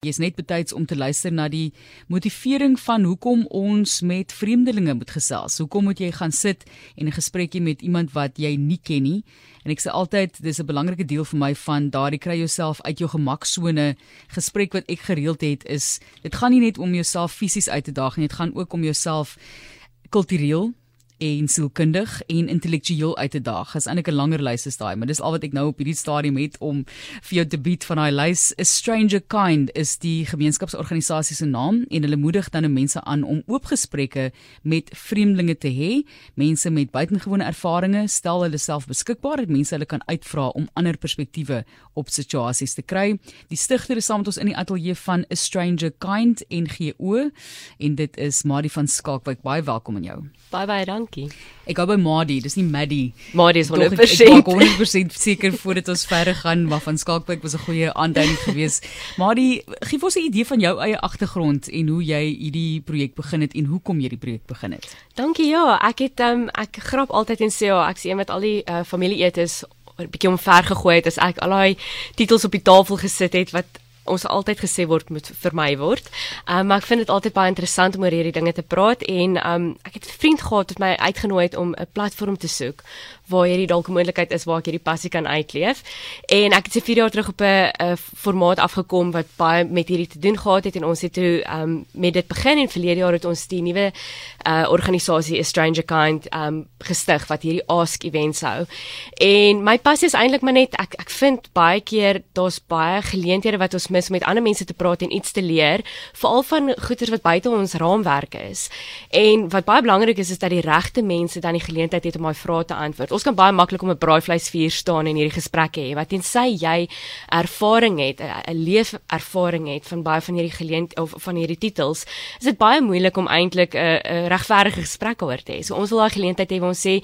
Jy's net betyds om te luister na die motivering van hoekom ons met vreemdelinge moet gesels. Hoekom moet jy gaan sit en 'n gesprekkie met iemand wat jy nie ken nie? En ek sê altyd dis 'n belangrike deel vir my van daardie kry jouself uit jou gemaksone gesprek wat ek gereeld het is dit gaan nie net om jouself fisies uit te daag nie, dit gaan ook om jouself kultureel en sielkundig en intellektueel uit te daag. Is eintlik 'n langer lys is daai, maar dis al wat ek nou op hierdie stadium het om vir jou te bied van daai lys. A Stranger Kind is die gemeenskapsorganisasie se naam en hulle moedig dan nou mense aan om oop gesprekke met vreemdelinge te hê, mense met buitengewone ervarings, stel hulle self beskikbaar dat mense hulle kan uitvra om ander perspektiewe op situasies te kry. Die stigter is saam met ons in die ateljee van A Stranger Kind NGO en dit is Marie van Skalkwyk. Baie welkom aan jou. Baie baie dankie. Ek gou by Maddie, dis nie Maddie. Maddie is 100%. Doch, ek, ek 100% seker voordat ons verder gaan, maar van Skalkwyk was 'n goeie aanduiding geweest. Maddie, gee ons 'n idee van jou eie agtergrond en hoe jy hierdie projek begin het en hoekom jy die projek begin het. Dankie ja, ek het um, ek grap altyd en sê ja, ek sien met al die uh, familieetes 'n bietjie omver gegooi het as ek al daai titels op die tafel gesit het wat ons altyd gesê word moet vermy word. Um, maar ek vind dit altyd baie interessant om oor hierdie dinge te praat en um, ek het 'n vriend gehad wat my uitgenooi het om 'n platform te soek waar hierdie dalk 'n moontlikheid is waar ek hierdie passie kan uitleef. En ek het se 4 jaar terug op 'n formaat afgekom wat baie met hierdie te doen gehad het en ons het toe um, met dit begin en verlede jaar het ons die nuwe uh, organisasie A Stranger Kind um, gestig wat hierdie ask events hou. En my passie is eintlik maar net ek ek vind baie keer daar's baie geleenthede wat ons mis om met ander mense te praat en iets te leer, veral van goeters wat buite ons raamwerke is. En wat baie belangrik is is dat die regte mense dan die geleentheid het om daai vrae te antwoord. Ons kan baie maklik om 'n braaivleisvuur staan en hierdie gesprekke hê wat tensy jy ervaring het, 'n leefervaring het van baie van hierdie geleenthede of van hierdie titels, is dit baie moeilik om eintlik 'n regverdige gesprek oor te hê. So ons wil daai geleentheid hê waar ons sê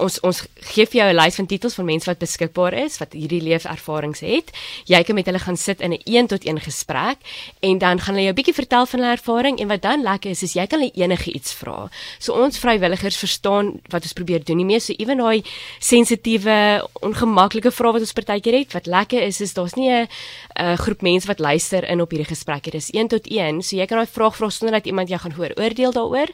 ons ons gee vir jou 'n lys van titels van mense wat beskikbaar is wat hierdie leefervarings het. Jy kan met hulle gaan sit in 'n een-tot-een gesprek en dan gaan hulle jou 'n bietjie vertel van hulle ervaring en wat dan lekker is is jy kan hulle enige iets vra. So ons vrywilligers verstaan wat ons probeer doen nie meer so ewen daai sensitiewe, ongemaklike vrae wat ons partykeer het. Wat lekker is is daar's nie 'n 'n groep mense wat luister in op hierdie gesprekke. Dis een tot een. So jy kan daai vraag vra sonder dat iemand jou gaan hoor oordeel daaroor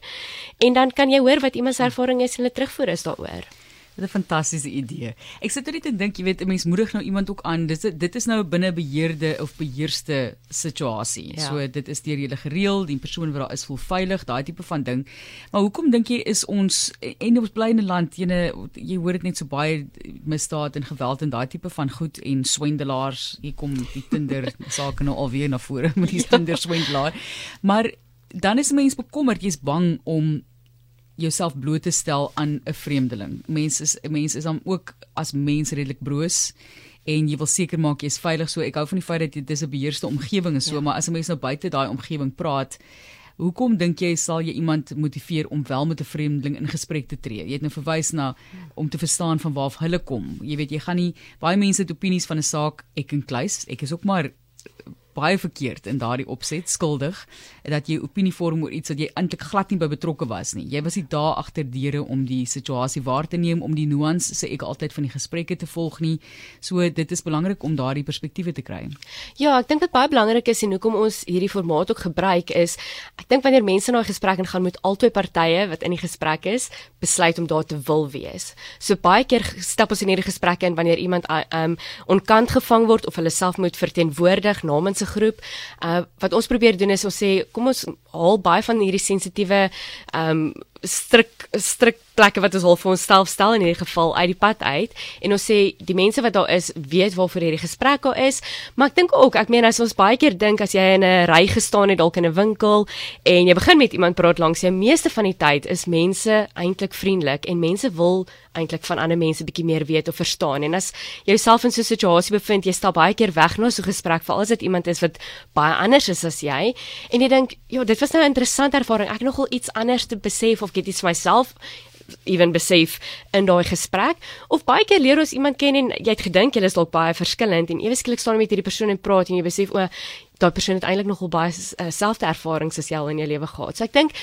en dan kan jy hoor wat iemand se ervaring is en hulle terugvoer is daaroor. Dit is 'n fantastiese idee. Ek sit net en dink, jy weet, 'n mens moedig nou iemand ook aan. Dit dit is nou binne beheerde of beheerste situasie. Ja. So dit is deur julle gereël, die persoon wat daar is voel veilig, daai tipe van ding. Maar hoekom dink jy is ons en ons bly in 'n land, jene, jy hoor dit net so baie misdaad en geweld en daai tipe van goed en swendelaars. Hier kom die Tinder sake nou alweer na vore met die Tinder swendelaar. Maar dan is mense bekommerd, jy's bang om jouself bloot te stel aan 'n vreemdeling. Mense is mense is dan ook as mense redelik broos en jy wil seker maak jy's veilig. So ek hou van die feit dat dit dis 'n beheerste omgewing is so, ja. maar as 'n mens nou buite daai omgewing praat, hoekom dink jy sal jy iemand motiveer om wel met 'n vreemdeling in gesprek te tree? Jy het nou verwys na om te verstaan van waar hulle kom. Jy weet jy gaan nie baie mense het opinies van 'n saak ek en kluis. Ek is ook maar baie verkeerd in daardie opset skuldig dat jy opinie vorm oor iets wat jy eintlik glad nie by betrokke was nie. Jy was nie daar agter deure om die situasie waar te neem om die nuance sê ek altyd van die gesprekke te volg nie. So dit is belangrik om daardie perspektiewe te kry. Ja, ek dink dit baie belangrik is en hoekom ons hierdie formaat ook gebruik is ek dink wanneer mense na 'n gesprek gaan moet albei partye wat in die gesprek is besluit om daar te wil wees. So baie keer stap ons in hierdie gesprekke in wanneer iemand um onkant gevang word of hulle self moet verteenwoordig namens 'n groep. Uh wat ons probeer doen is ons sê kom ons haal baie van hierdie sensitiewe um strik strik plekke wat ons al vir onsself stel in hierdie geval uit die pad uit. En ons sê die mense wat daar is weet waarvoor hierdie gesprek daar is. Maar ek dink ook ek meen as ons baie keer dink as jy in 'n ry gestaan het dalk in 'n winkel en jy begin met iemand praat langs jy meeste van die tyd is mense eintlik vriendelik en mense wil eintlik van ander mense bietjie meer weet of verstaan. En as jy jouself in so 'n situasie bevind jy stap baie keer weg na so 'n gesprek veral as dit iemand is wat baie anders is as jy. En jy dink ja dit was nou 'n interessante ervaring. Ek nogal iets anders te besef of get iets myself ewen besef in daai gesprek of baie keer leer ons iemand ken en jy het gedink jy is dalk baie verskillend en ewe skielik staan jy met hierdie persoon en praat en jy besef o daai persoon het eintlik nogal baie uh, selfde ervarings as jy al in jou lewe gehad. So ek dink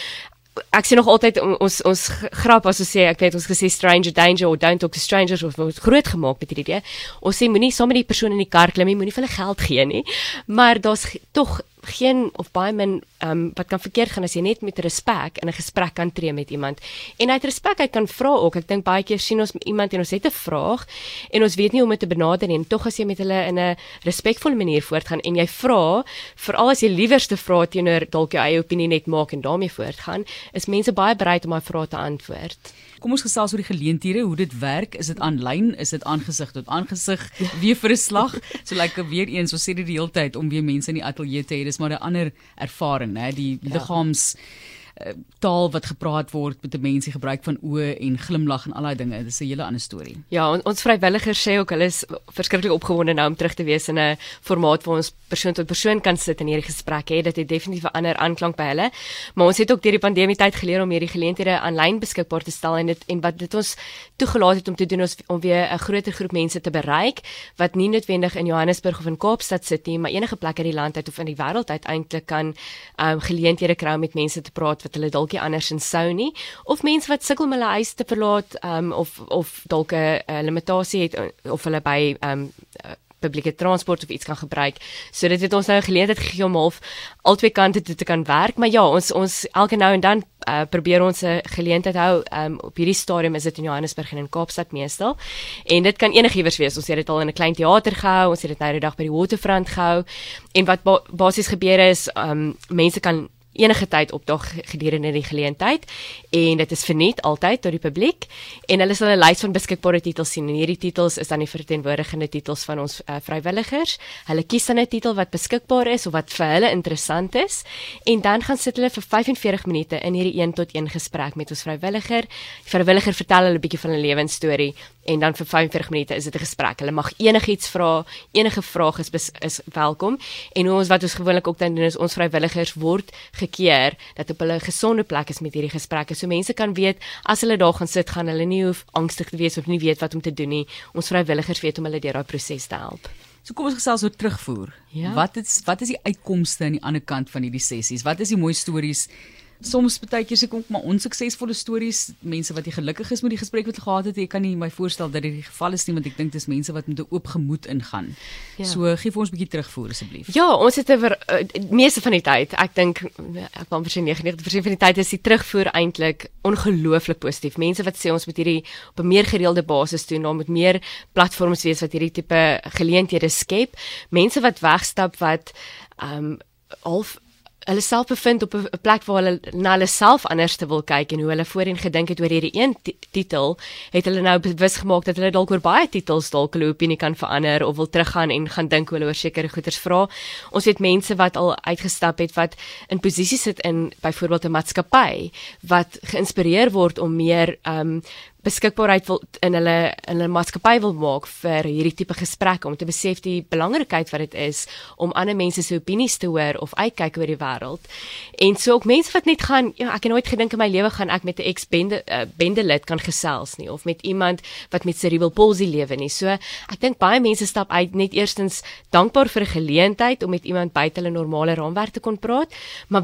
ek sien nog altyd ons ons grap as ons sê ek weet ons gesê stranger danger or don't talk to strangers of word groot gemaak met hierdie idee. Ons sê moenie saam met die persoon in die kar klim nie, moenie vir hulle geld gee nie. Maar daar's tog geen of baie min um, wat kan verkeerd gaan as jy net met respek in 'n gesprek kan tree met iemand. En uit respek hy kan vra ook. Ek dink baie keer sien ons iemand en ons het 'n vraag en ons weet nie hoe om dit te benader nie. Tog as jy met hulle in 'n respekvolle manier voortgaan en jy vra, veral as jy liewerste vra teenoor dalk jou eie opinie net maak en daarmee voortgaan, is mense baie bereid om daai vrae te antwoord. Kom ons gesels oor die geleenthede, hoe dit werk. Is dit aanlyn? Is dit aangesig tot aangesig? Weer vir 'n slag? So lyk like, weer eens, ons sê dit die hele tyd om weer mense in die ateljee te hê. Dis maar 'n ander ervaring, né? Die Eh, taal wat gepraat word met 'n mens die gebruik van oë en glimlag en al daai dinge dis 'n hele ander storie. Ja, on, ons vrywilligers sê ook hulle is verskriklik opgewonde nou om terug te wees in 'n formaat waar ons persoon tot persoon kan sit en hierdie gesprek hê. Dit het definitief 'n ander aanklank by hulle. Maar ons het ook deur die pandemie tyd geleer om hierdie geleenthede aanlyn beskikbaar te stel en dit en wat dit ons toegelaat het om te doen ons om weer 'n groter groep mense te bereik wat nie noodwendig in Johannesburg of in Kaapstad sit nie, maar enige plek in die land uit of in die wêreld uit eintlik kan um, geleenthede kry om met mense te praat wat hulle dalk nie andersins sou nie of mense wat sukkel om hulle huis te verlaat um, of of dalk 'n limitasie het of hulle by um, publieke transport of iets kan gebruik. So dit het ons nou 'n geleentheid gegee om half albei kante toe te kan werk, maar ja, ons ons elke nou en dan uh, probeer ons 'n geleentheid hou um, op hierdie stadium is dit in Johannesburg en in Kaapstad meestal. En dit kan enigiewers wees. Ons het dit al in 'n klein teater gehou, ons het dit nou die dag by die Waterfront gehou. En wat ba basies gebeur is, um, mense kan enige tyd opdag gedurende die geleentheid. En dit is verniet altyd tot die publiek. En hulle sal 'n lys van beskikbare titels sien. En hierdie titels is dan die verteenwoordigende titels van ons uh, vrywilligers. Hulle kies dan 'n titel wat beskikbaar is of wat vir hulle interessant is. En dan gaan sit hulle vir 45 minute in hierdie 1 tot 1 gesprek met ons vrywilliger. Die vrywilliger vertel hulle 'n bietjie van hulle lewensstorie en dan vir 45 minute is dit 'n gesprek. Hulle mag enigiets vra, enige vraag is is welkom en ons wat ons gewoonlik ook dan doen is ons vrywilligers word gekeer dat op hulle gesonde plek is met hierdie gesprekke. So mense kan weet as hulle daar gaan sit, gaan hulle nie hoef angstig te wees of nie weet wat om te doen nie. Ons vrywilligers weet om hulle deur daai proses te help. So kom ons gesels oor terugvoer. Ja? Wat is wat is die uitkomste aan die ander kant van hierdie sessies? Wat is die mooi stories? Soms baie keer se kom maar onsuksesvolle stories, mense wat jy gelukkig is met die gesprek wat gehad het, ek kan nie my voorstel dat dit die geval is nie want ek dink dis mense wat met 'n oop gemoed ingaan. Ja. So gee vir ons 'n bietjie terugvoer asseblief. Ja, ons het oor uh, meeste van die tyd, ek dink ek kan verseker 99% van die tyd is die terugvoer eintlik ongelooflik positief. Mense wat sê ons moet hierdie op 'n meer gereelde basis doen, daar moet meer platforms wees wat hierdie tipe geleenthede skep. Mense wat wegstap wat ehm um, half hulle self bevind op 'n plek waar hulle na hulle self anders te wil kyk en hoe hulle voorheen gedink het oor hierdie een titel, het hulle nou bewus gemaak dat hulle dalk oor baie titels dalk hulle opinie kan verander of wil teruggaan en gaan dink oor oor sekere goeters vra. Ons het mense wat al uitgestap het wat in posisies sit in byvoorbeeld 'n maatskappy wat geïnspireer word om meer ehm um, beskikbaarheid wil in hulle in hulle maatskappy wil maak vir hierdie tipe gesprekke om te besef die belangrikheid wat dit is om ander mense se opinies te hoor of uitkyk oor die wêreld. En so ook mense wat net gaan ja, ek het nooit gedink in my lewe gaan ek met 'n ex-bende uh, bendelid kan gesels nie of met iemand wat met cerebral palsy lewe nie. So ek dink baie mense stap uit net eerstens dankbaar vir 'n geleentheid om met iemand buite hulle normale raamwerk te kon praat, maar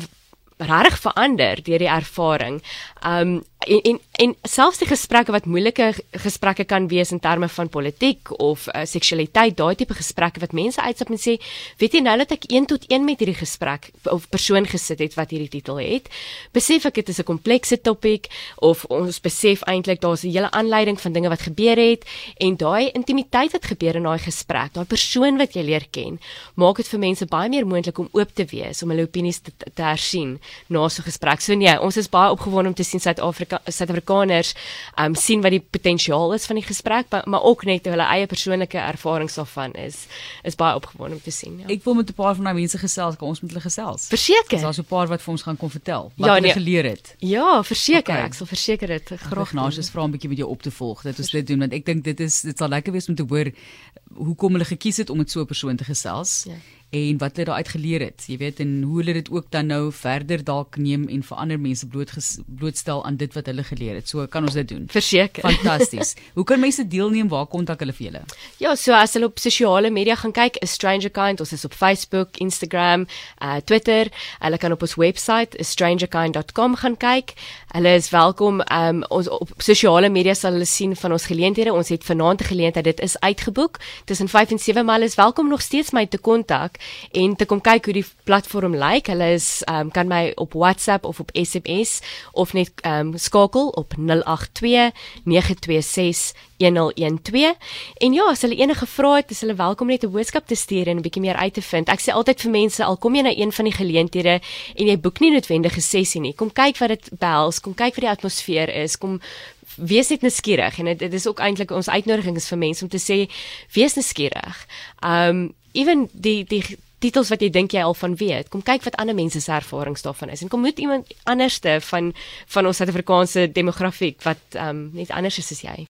regtig verander deur die ervaring. Um en en, en selfs die gesprekke wat moeilike gesprekke kan wees in terme van politiek of uh, seksualiteit, daai tipe gesprekke wat mense uitstap en sê, weet jy nou dat ek 1 tot 1 met hierdie gesprek of persoon gesit het wat hierdie titel het, besef ek dit is 'n komplekse topik of ons besef eintlik daar's 'n hele aanleiding van dinge wat gebeur het en daai intimiteit wat gebeur in daai gesprek, daai persoon wat jy leer ken, maak dit vir mense baie meer moontlik om oop te wees, om hulle opinies te, te hersien na so 'n gesprek. So nee, ons is baie opgewonde om te sien Suid-Afrika Suid-Afrikaners um sien wat die potensiaal is van die gesprek, maar, maar ook net hulle eie persoonlike ervarings daarvan is is baie opgewonde om te sien. Ja. Ek wil met 'n paar van daai mense gesels, kan ons met hulle gesels. Verseker. Daar's 'n paar wat vir ons gaan kom vertel wat ja, hulle nee. geleer het. Ja, verseker. Okay. Ek sal verseker dit graag nou as vra 'n bietjie met jou op te volg dat ons dit doen want ek dink dit is dit sal lekker wees om te hoor hoekom hulle gekies het om met so 'n persoon te gesels. Ja en wat hulle daaruit geleer het. Jy weet en hoe hulle dit ook dan nou verder dalk neem en vir ander mense bloot blootstel aan dit wat hulle geleer het. So kan ons dit doen. Verseker. Fantasties. hoe kan mense deelneem? Waar kontak hulle vir julle? Ja, so as hulle op sosiale media gaan kyk, is Stranger Kind, ons is op Facebook, Instagram, uh Twitter. Hulle kan op ons webwerf strangerkind.com gaan kyk. Hulle is welkom um ons op sosiale media sal hulle sien van ons geleenthede. Ons het vanaand 'n geleentheid. Dit is uitgeboek. Tussen 5 en 7 maal is welkom nog steeds my te kontak en te kom kyk hoe die platform lyk. Hulle is um kan my op WhatsApp of op SMS of net um skakel op 082 926 1012 en ja as hulle enige vrae het is hulle welkom net 'n boodskap te stuur en 'n bietjie meer uit te vind. Ek sê altyd vir mense al kom jy na een van die geleenthede en jy boek nie noodwendig 'n sessie nie kom kyk wat dit behels kom kyk wat die atmosfeer is kom wees net nuuskierig. En dit is ook eintlik ons uitnodiging is vir mense om te sê wees nuuskierig. Um ewen die die titels wat jy dink jy al van weet. Kom kyk wat ander mense se ervarings daarvan is en kom moet iemand anderste van van ons Suid-Afrikaanse demografiek wat ehm um, net anders is as jy.